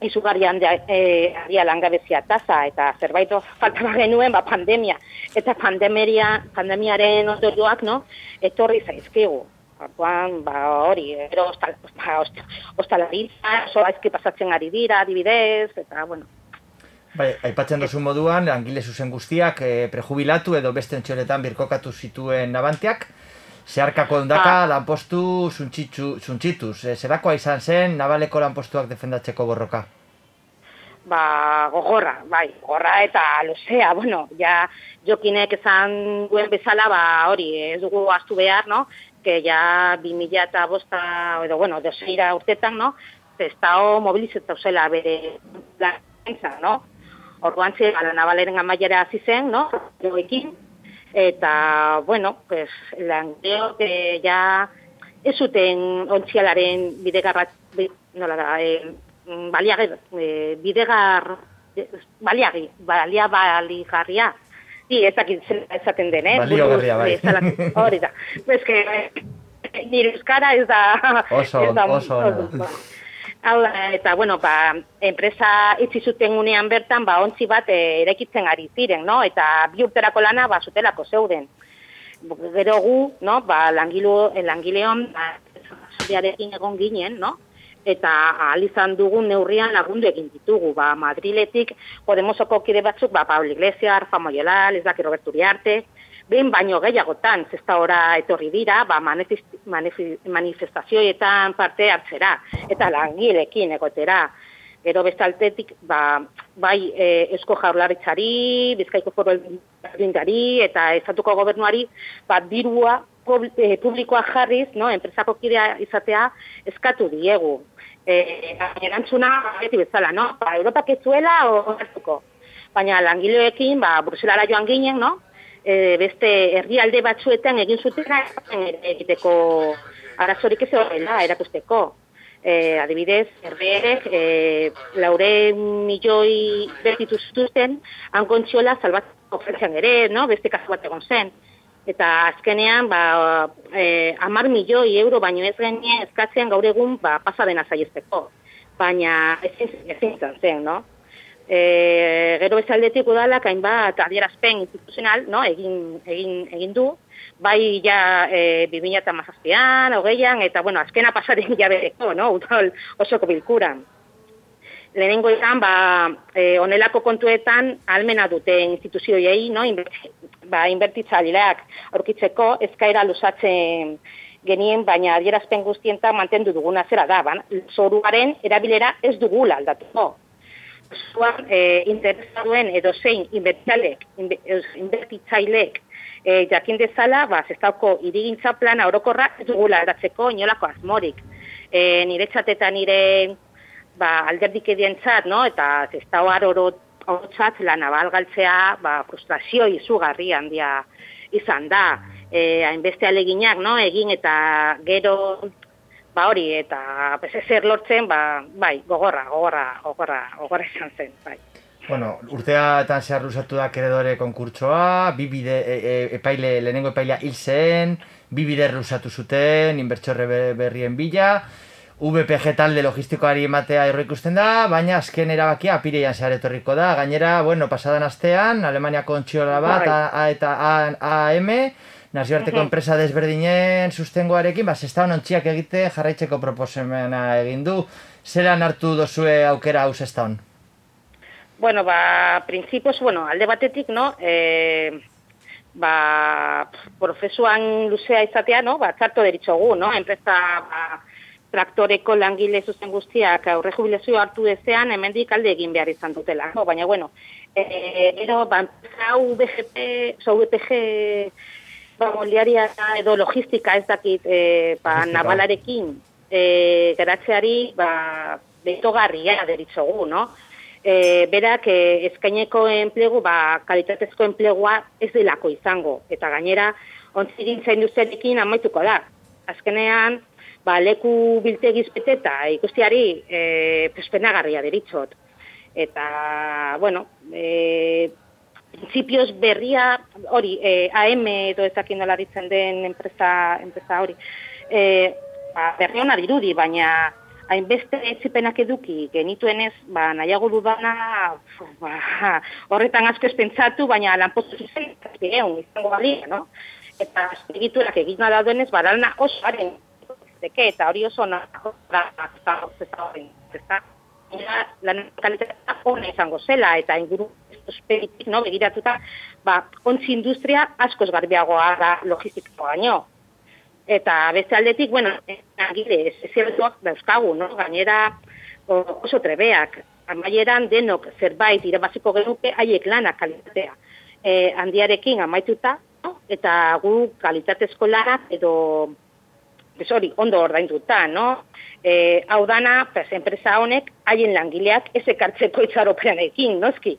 izugarrian de, e, langabezia tasa eta zerbait falta genuen ba, pandemia. Eta pandemeria, pandemiaren ondorioak, no, etorri zaizkigu. Orduan, ba, hori, ero ba, ostalaritza, oso aizki pasatzen ari dira, adibidez, eta, bueno. Bai, aipatzen dozu moduan, langile zuzen guztiak eh, prejubilatu edo beste entxoretan birkokatu zituen nabantiak, zeharkako ondaka ah. lanpostu zuntxituz. E, zerakoa izan zen nabaleko lanpostuak defendatzeko borroka? Ba, gogorra, bai, gogorra eta luzea, bueno, ja jokinek esan duen bezala, ba, hori, ez dugu astu behar, no? Que ja 2000 eta bosta, edo, bueno, doseira urtetan, no? Zestao mobilizatu zela bere lantza, no? Orduan ze, ala nabaleren amaiera hasi zen, no? Ekin, eta, bueno, pues, langeo que ya ez zuten ontzialaren bidegarra, nola da, e, baliage, e, bidegar, baliagi, balia baligarria, I, ezakit ezaten den, eh? Balio garria, bai. Hori da. [LAUGHS] Ez que, nire euskara ez da... Oso, ez da, oso, oso, oso. Hau eta bueno, ba, enpresa itzi zuten unean bertan, ba, ontzi bat e, erekitzen ari ziren, no? Eta bi urterako lana, ba, zutelako zeuden. Gero gu, no? Ba, langilu, eh, langileon, ba, egon ginen, no? Eta ahal izan dugun neurrian lagundu egin ditugu, ba, Madriletik, Podemosoko kide batzuk, ba, Pablo Iglesias, Rafa Moyolal, ez daki Roberto Uriarte, behin baino gehiagotan, zesta ora etorri dira, ba, manifestazioetan parte hartzera, eta langilekin egotera. Gero bestaltetik, ba, bai e, esko jaurlaritzari, bizkaiko foro elbindari, eta estatuko gobernuari, ba, dirua publikoa jarriz, no, enpresako kidea izatea, eskatu diegu. E, erantzuna, beti bezala, no? Ba, Europak ez zuela, o, Baina langileekin, ba, Bruselara joan ginen, no? e, beste herrialde batzuetan egin zutena egiteko arazorik ez horrela erakusteko. E, adibidez, herriek e, laure milioi bertitu zituzten, hankontxola salbatzeko ofretzean ere, no? beste kasu bat egon zen. Eta azkenean, ba, e, amar milioi euro baino ez genien eskatzen gaur egun ba, pasadena zaiesteko. Baina ezin, ezin izan zen, no? E, gero bezaldetik udalak hainbat adierazpen instituzional no? egin, egin, egin du, bai ja e, 2008an, hogeian, eta bueno, azkena pasaren jabeko, no? udal osoko bilkuran. Lehenengo izan, ba, e, onelako kontuetan almena dute instituzioiei, no? Inberti, ba, aurkitzeko eskaera lusatzen genien, baina adierazpen guztienta mantendu duguna zera da, ban, zoruaren erabilera ez dugula aldatuko. Zuan, e, interesaduen edo zein inbertitzaileek, inbertitzaileek e, jakin dezala, ba, zestauko irigintza plana orokorra ez dugula aldatzeko inolako asmorik. E, nire txateta nire ba, alderdik edientzat, no? eta zestau oro horotzat la naval galtzea ba, frustrazio izugarri handia izan da. E, hainbeste aleginak, no? egin eta gero ba hori eta pues zer lortzen ba bai gogorra gogorra gogorra gogorra izan zen bai Bueno, urteatan zehar lusatu da keredore konkurtsoa, bi bide, e, e, epaile, lehenengo epailea hil zen, bi bide lusatu zuten, inbertsorre berrien bila, VPG talde logistikoari ematea ikusten da, baina azken erabakia apireian zehar etorriko da, gainera, bueno, pasadan astean, Alemaniako ontsiola bat, Bai. A, A eta AM, nazioarteko enpresa desberdinen sustengoarekin, ba, zestan ontziak egite jarraitzeko proposamena egin du, zelan hartu dozue aukera hau zestan? Bueno, ba, principios, bueno, alde batetik, no, e, ba, profesuan luzea izatea, no, ba, txarto deritxogu, no, enpresa, ba, traktoreko langile zuzen guztiak aurre jubilazio hartu dezean, hemendik alde egin behar izan dutela, no, baina, bueno, e, gero, ba, enpresa VGP, so VPG, ba, moliaria edo logistika ez dakit, e, ba, nabalarekin, e, geratzeari, ba, betogarria deritzogu, no? e, berak e, eskaineko enplegu, ba, kalitatezko enplegua ez delako izango. Eta gainera, ontzigintza industriarekin amaituko da. Azkenean, ba, leku biltegiz beteta ikustiari e, pespenagarria deritzot. Eta, bueno, e, principios berria, hori, e, AM edo ezakin nola ditzen den enpresa, enpresa hori, e, ba, berri ona dirudi, baina hainbeste etzipenak eduki genituenez, ba, nahiago dudana, ba, horretan asko pentsatu, baina lanpostu zuzen, egun, izango balia, no? Eta egiturak egin da duenez, badalna oso haren, deke, eta hori oso ona, da, eta eta lan kalitatea ona izango zela, eta inguru esperitik, no, begiratuta, ba, ontzi industria askoz garbiagoa da logistikoa baino. Eta beste aldetik, bueno, agire, ezertuak dauzkagu, no? gainera oso trebeak. Amaieran denok zerbait irabaziko genuke haiek lana kalitatea. E, handiarekin amaituta, eta gu kalitatezko lanak edo pues hori, ondo ordainduta, no? E, hau dana, pues, enpresa honek, haien langileak ez ekartzeko itxaroperanekin, noski?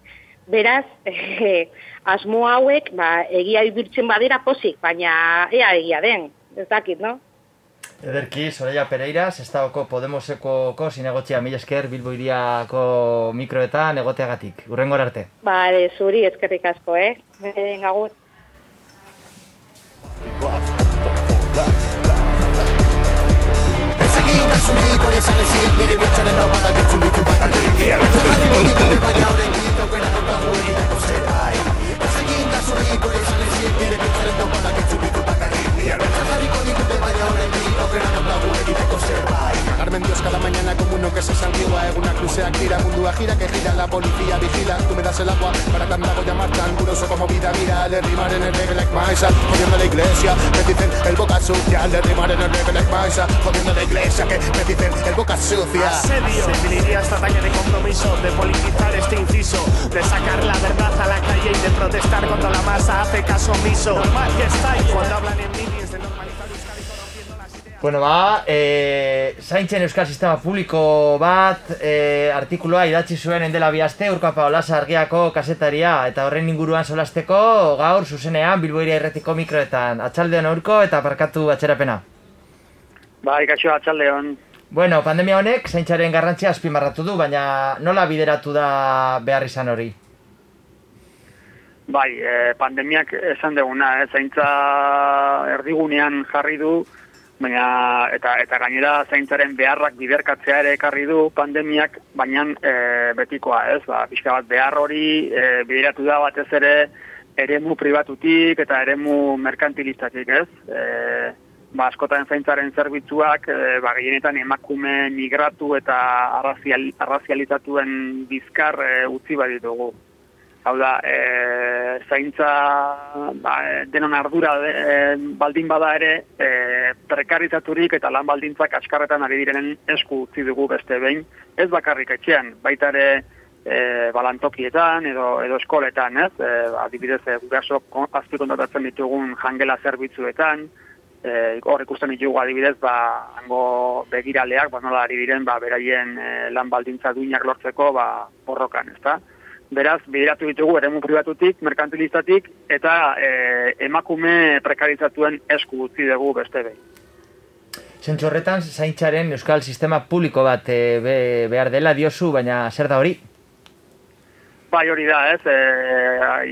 Beraz, [LAUGHS] eh, asmo hauek, ba, egia ibirtzen badira posik, baina ea egia den, ez dakit, no? Ederki, Soraya Pereira, Sestaoko Podemoseko zinegotxia mila esker Bilbo iriako mikroetan egoteagatik. Urrengor arte. Ba, zuri eskerrik asko, eh? Venga, agur. Carmen Dios cada mañana como uno que se santigua. Eguna crucea, gira, mundua gira que gira La policía vigila, tú me das el agua Para andamos llamar tan curioso como vida Mira, de rimar en el reggae like maisa. Jodiendo la iglesia, me dicen el boca sucia. De rimar en el reggae like maisa. Jodiendo la iglesia que me dicen el boca sucia. Asedio. Definiría esta talla de compromiso, de politizar este inciso, de sacar la verdad a la calle y de protestar contra la masa. Hace caso omiso. Normal que cuando hablan en meetings Bueno, ba, e, zaintzen Euskal Sistema Publiko bat e, artikuloa idatzi zuen endela bihazte Urkapa Olasa argiako kasetaria eta horren inguruan solasteko gaur zuzenean Bilboiria erretiko mikroetan. Atxaldeon aurko eta parkatu atxerapena. Bai, kaixo atxaldeon. Bueno, pandemia honek zaintzaren garrantzia azpimarratu du, baina nola bideratu da behar izan hori? Bai, e, pandemiak esan duguna, e, zaintza erdigunean jarri du, baina eta eta gainera zaintzaren beharrak biderkatzea ere ekarri du pandemiak, baina e, betikoa, ez? Ba, pixka bat behar hori e, bideratu da batez ere eremu pribatutik eta eremu merkantilistatik, ez? E, ba, askotan zaintzaren zerbitzuak, e, ba, gehienetan emakume migratu eta arrazial, arrazializatuen bizkar e, utzi baditugu. Hau da, e, zaintza ba, e, denon ardura e, baldin bada ere, e, prekarizaturik eta lan baldintzak askarretan ari direnen esku utzi dugu beste behin, ez bakarrik etxean, baita ere e, balantokietan edo, edo eskoletan, ez? E, adibidez, e, gaso azpi kontatatzen ditugun jangela zerbitzuetan, e, hor ikusten ditugu adibidez, ba, hango begiraleak, ba, nola ari diren, ba, beraien e, lan baldintza duinak lortzeko, ba, porrokan, ez da? Beraz, bideratu ditugu eremu pribatutik, merkantilistatik, eta e, emakume prekarizatuen esku utzi dugu beste behin. Zentzu horretan, zaintzaren euskal sistema publiko bat e, be, behar dela diozu, baina zer da hori? Bai hori da, ez, e,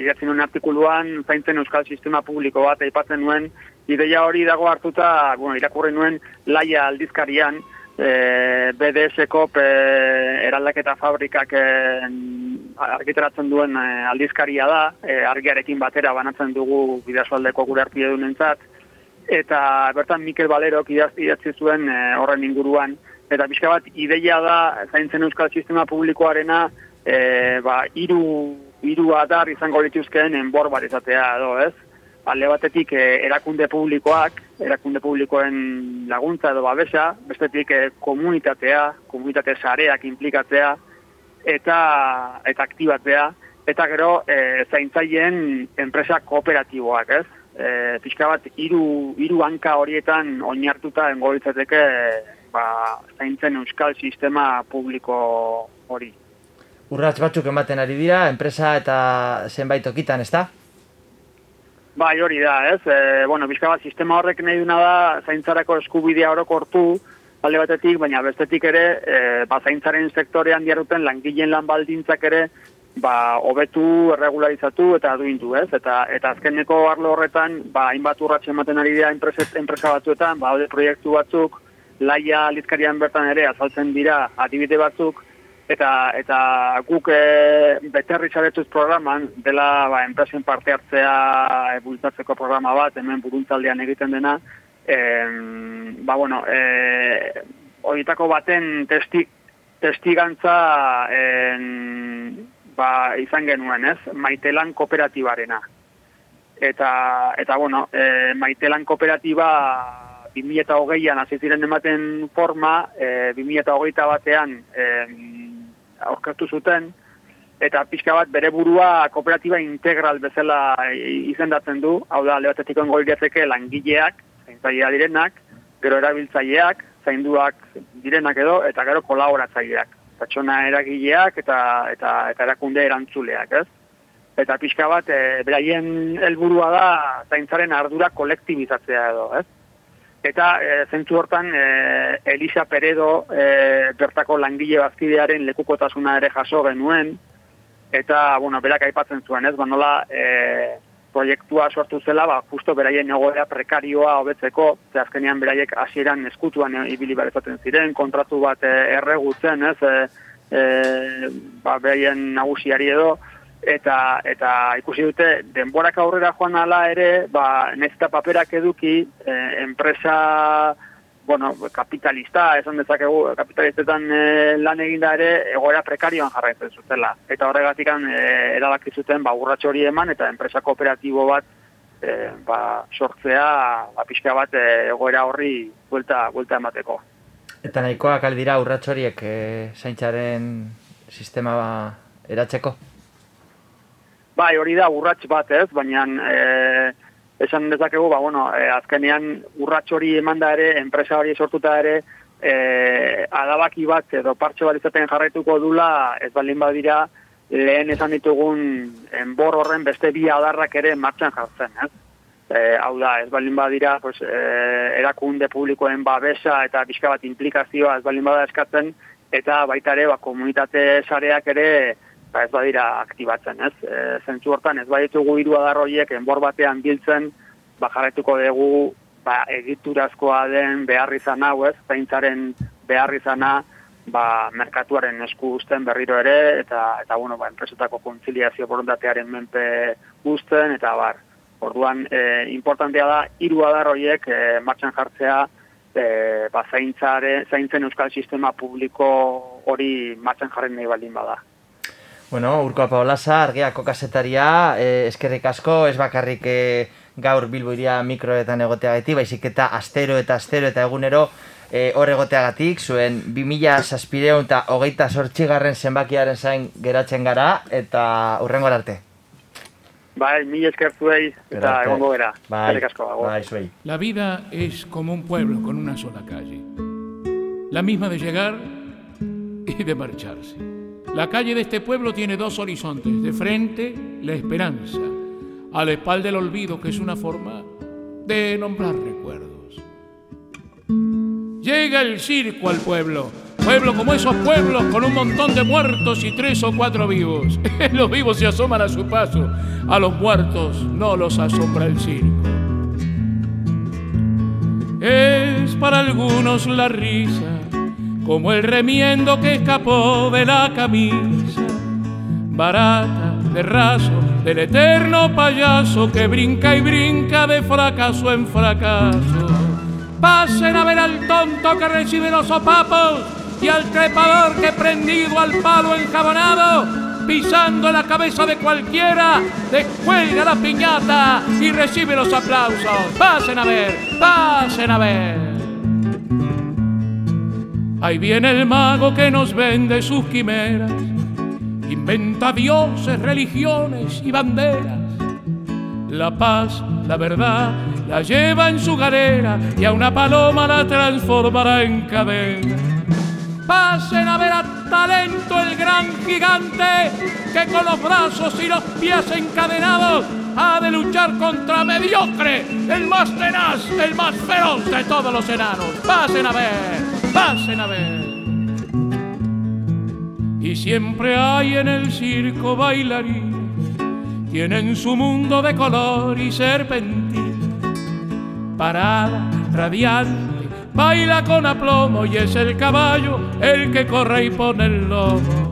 idatzi nuen artikuluan, zaintzen euskal sistema publiko bat aipatzen nuen, ideia hori dago hartuta, bueno, irakurri nuen laia aldizkarian, e, BDS-ko e, eraldaketa fabrikak e, argitaratzen duen e, aldizkaria da, e, argiarekin batera banatzen dugu bidazualdeko gure hartu eta bertan Mikel Balerok idatzi zuen e, horren inguruan, eta pixka bat ideia da zaintzen euskal sistema publikoarena e, ba, iru, iru adar izango lituzkeen enbor bat izatea edo, ez? alde batetik eh, erakunde publikoak, erakunde publikoen laguntza edo babesa, bestetik eh, komunitatea, komunitate sareak implikatzea eta eta aktibatzea eta gero eh, zaintzaileen enpresa kooperatiboak, ez? Eh, pixka bat hiru hiru hanka horietan oinartuta dengo litzateke ba, zaintzen euskal sistema publiko hori. Urrats batzuk ematen ari dira, enpresa eta zenbait okitan, ez da? Bai, hori da, ez? E, bueno, bizka bat, sistema horrek nahi duna da zaintzarako eskubidea orokortu alde batetik, baina bestetik ere, e, ba, zaintzaren sektorean diaruten langileen lan baldintzak ere, ba, hobetu, erregularizatu eta duindu, ez? Eta, eta azkeneko arlo horretan, ba, hainbat urratxe ematen ari dira enpresa, batzuetan, ba, proiektu batzuk, laia lizkarian bertan ere azaltzen dira adibide batzuk, eta eta guk e, beterri zaretuz programan, dela ba, enpresen parte hartzea e, bultatzeko programa bat, hemen buruntzaldean egiten dena, e, ba, bueno, e, horietako baten testi, testigantza e, ba, izan genuen, ez? Maitelan kooperatibarena. Eta, eta bueno, e, Maitelan kooperatiba 2008an hasi ziren ematen forma, e, 2008 batean e, aurkatu zuten, eta pixka bat bere burua kooperatiba integral bezala izendatzen du, hau da, lehatetiko engoldiatzeke langileak, zaintzailea direnak, gero erabiltzaileak, zainduak direnak edo, eta gero kolaboratzaileak. Pertsona eragileak eta, eta, eta erakunde erantzuleak, ez? Eta pixka bat, e, beraien helburua da zaintzaren ardura kolektibizatzea edo, ez? Eta e, zentzu hortan e, Elisa Peredo e, bertako langile bazkidearen lekukotasuna ere jaso genuen eta bueno, berak aipatzen zuen, ez? Banola e, proiektua sortu zela, ba justo beraien egoera prekarioa hobetzeko, ze azkenean beraiek hasieran eskutuan ibili barezaten ziren, kontratu bat e, erregutzen, ez? E, e, ba, beraien nagusiari edo eta eta ikusi dute denborak aurrera joan ala ere, ba nezta paperak eduki e, enpresa bueno, kapitalista, esan dezakegu kapitalistetan e, lan eginda ere egoera prekarioan jarraitzen zutela. Eta horregatikan e, erabaki zuten ba urratxo hori eman eta enpresa kooperatibo bat e, ba, sortzea ba, pixka bat e, egoera horri buelta, buelta emateko. Eta nahikoak aldira urratxoriek e, zaintzaren sistema eratzeko? Bai, hori da urrats bat, ez? Baina eh esan dezakegu, ba bueno, e, azkenean urrats hori emanda ere, enpresa hori sortuta ere, eh adabaki bat edo partxo bat izaten jarraituko dula, ez baldin badira lehen esan ditugun enbor horren beste bi adarrak ere martxan jartzen, ez? E, hau da, ez baldin badira, pues, e, erakunde publikoen babesa eta pixka bat implikazioa ez baldin bada eskatzen, eta baita ere, ba, komunitate sareak ere, ba ez badira aktibatzen, ez? E, zentzu hortan ez baditugu hiru adar horiek enbor batean biltzen, ba jarraituko dugu ba egiturazkoa den behar izan hau, ez? Zaintzaren behar izana ba merkatuaren esku uzten berriro ere eta eta bueno, ba enpresetako kontziliazio borondatearen menpe uzten eta bar. Orduan, e, importantea da hiru adar horiek e, martxan jartzea e, ba, zaintzare, zaintzen euskal sistema publiko hori martxan jarren nahi baldin bada. Bueno, Urko Paolasa, argiako kasetaria, eh, eskerrik asko, ez bakarrik eh, gaur Bilbo iria mikroetan egoteagatik, baizik eta astero eta astero eta egunero eh, hor egoteagatik, zuen 2000 saspireun eta hogeita sortxigarren zenbakiaren zain geratzen gara, eta urrengo arte. Bai, mil esker zuei, eta egongo gara. Bai, asko, bai, zuei. La vida es como un pueblo con una sola calle. La misma de llegar y de marcharse. La calle de este pueblo tiene dos horizontes. De frente, la esperanza. A la espalda el olvido, que es una forma de nombrar recuerdos. Llega el circo al pueblo. Pueblo como esos pueblos con un montón de muertos y tres o cuatro vivos. [LAUGHS] Los vivos se asoman a su paso. A los muertos no los asombra el circo. Es para algunos la risa, como el remiendo que escapó de la camisa, barata de raso del eterno payaso que brinca y brinca de fracaso en fracaso. Pasen a ver al tonto que recibe los sopapos y al trepador que prendido al palo enjabonado pisando la cabeza de cualquiera, descuelga la piñata y recibe los aplausos. Pasen a ver, pasen a ver. Ahí viene el mago que nos vende sus quimeras, inventa dioses, religiones y banderas. La paz, la verdad, la lleva en su galera y a una paloma la transformará en cadena. Pasen a ver a talento el gran gigante que con los brazos y los pies encadenados ha de luchar contra mediocre, el más tenaz, el más feroz de todos los enanos. Pasen a ver, pasen a ver. Y siempre hay en el circo bailarines, tienen su mundo de color y serpentina, parada, radiante baila con aplomo y es el caballo el que corre y pone el lomo.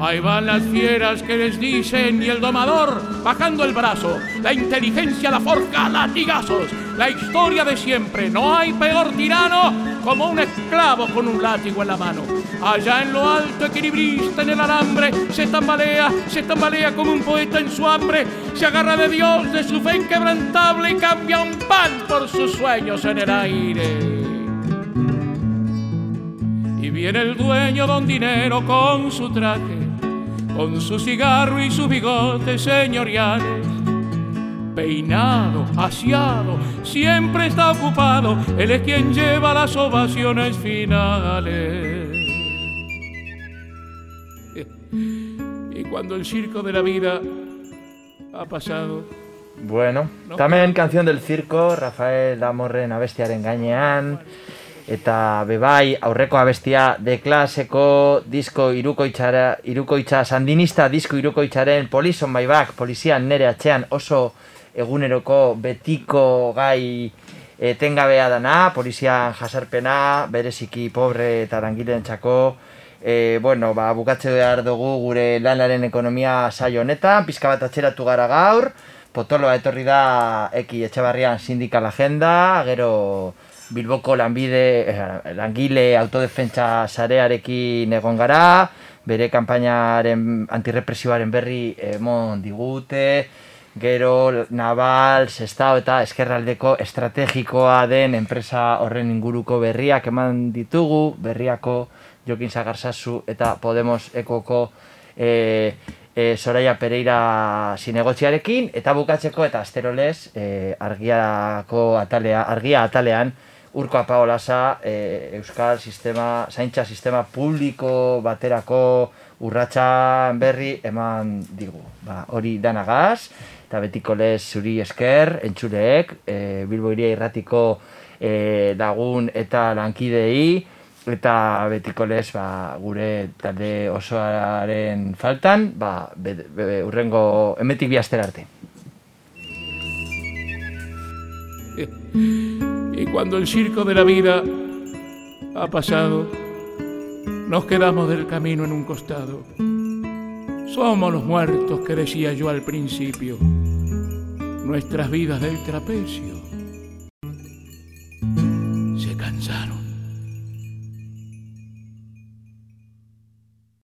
Ahí van las fieras que les dicen y el domador bajando el brazo. La inteligencia la forja a latigazos. La historia de siempre. No hay peor tirano como un esclavo con un látigo en la mano. Allá en lo alto, equilibrista en el alambre, se tambalea, se tambalea como un poeta en su hambre. Se agarra de Dios, de su fe inquebrantable y cambia un pan por sus sueños en el aire. Y viene el dueño don dinero con su traje, con su cigarro y sus bigotes señoriales. Peinado, aseado, siempre está ocupado, él es quien lleva las ovaciones finales. Y cuando el circo de la vida ha pasado, Bueno, tamen canción del circo, Rafael Damorren abestiaren gainean, eta bebai aurreko abestia de klaseko disko irukoitzara, irukoitza sandinista disko irukoitzaren polizon baibak, polizian nere atxean oso eguneroko betiko gai etengabea dana, polizian jasarpena, bereziki pobre eta langileentzako, e, bueno, ba, bukatze behar dugu gure lanaren ekonomia saio honetan, pizka bat atxeratu gara gaur, potoloa etorri da eki etxebarrian sindikal agenda, gero Bilboko lanbide, eh, langile autodefentsa sarearekin egon gara, bere kanpainaren antirrepresioaren berri emon digute, gero Naval, Sestao eta Eskerraldeko estrategikoa den enpresa horren inguruko berriak eman ditugu, berriako Jokin Zagarzazu eta Podemos ekoko e, e, Soraya Pereira zinegotziarekin, eta bukatzeko eta asterolez e, argiako atalea, argia atalean Urko Apaolasa e, Euskal sistema, zaintza sistema publiko baterako urratsan berri eman digu. Ba, hori danagaz, eta betiko lez zuri esker, entzuleek, e, Bilbo iria irratiko e, lagun eta lankidei, eta betiko lez, ba, gure talde osoaren faltan, ba, be, be, urrengo emetik bihazter arte. Y cuando el circo de la vida ha pasado, nos quedamos del camino en un costado. Somos los muertos que decía yo al principio, nuestras vidas del trapecio